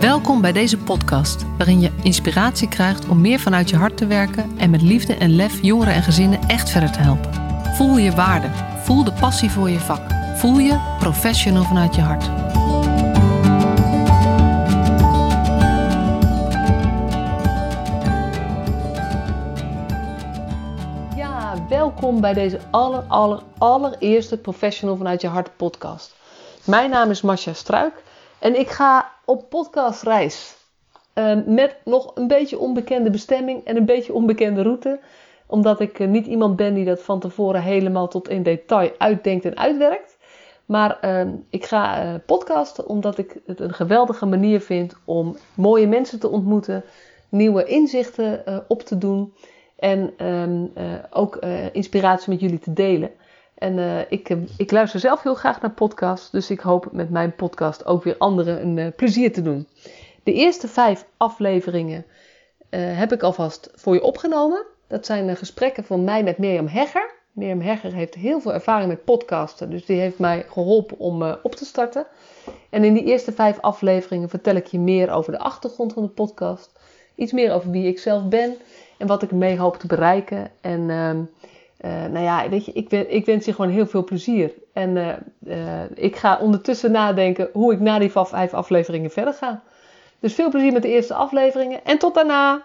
Welkom bij deze podcast, waarin je inspiratie krijgt om meer vanuit je hart te werken en met liefde en lef jongeren en gezinnen echt verder te helpen. Voel je waarde, voel de passie voor je vak, voel je professional vanuit je hart. Ja, welkom bij deze aller, aller, allereerste Professional vanuit je hart podcast. Mijn naam is Masha Struik en ik ga op podcastreis. Uh, met nog een beetje onbekende bestemming en een beetje onbekende route. Omdat ik uh, niet iemand ben die dat van tevoren helemaal tot in detail uitdenkt en uitwerkt. Maar uh, ik ga eh, podcasten omdat ik het een geweldige manier vind om mooie mensen te ontmoeten. Nieuwe inzichten eh, op te doen. En ehm, ook inspiratie met jullie te delen. En uh, ik, ik, luister zelf heel graag naar podcasts, dus ik hoop met mijn podcast ook weer anderen een uh, plezier te doen. De eerste vijf afleveringen heb ik alvast voor je opgenomen. Dat zijn gesprekken van mij met Mirjam Hegger. Mirjam Hegger heeft heel veel ervaring met podcasten, dus die heeft mij geholpen om op te starten. En in die eerste vijf afleveringen vertel ik je meer over de achtergrond van de podcast. Iets meer over wie ik zelf ben en wat ik mee hoop te bereiken. En ehm, uh, nou ja, weet je, ik, ik wens je gewoon heel veel plezier. En uh, uh, ik ga ondertussen nadenken hoe ik na die vijf afleveringen verder ga. Dus veel plezier met de eerste afleveringen en tot daarna!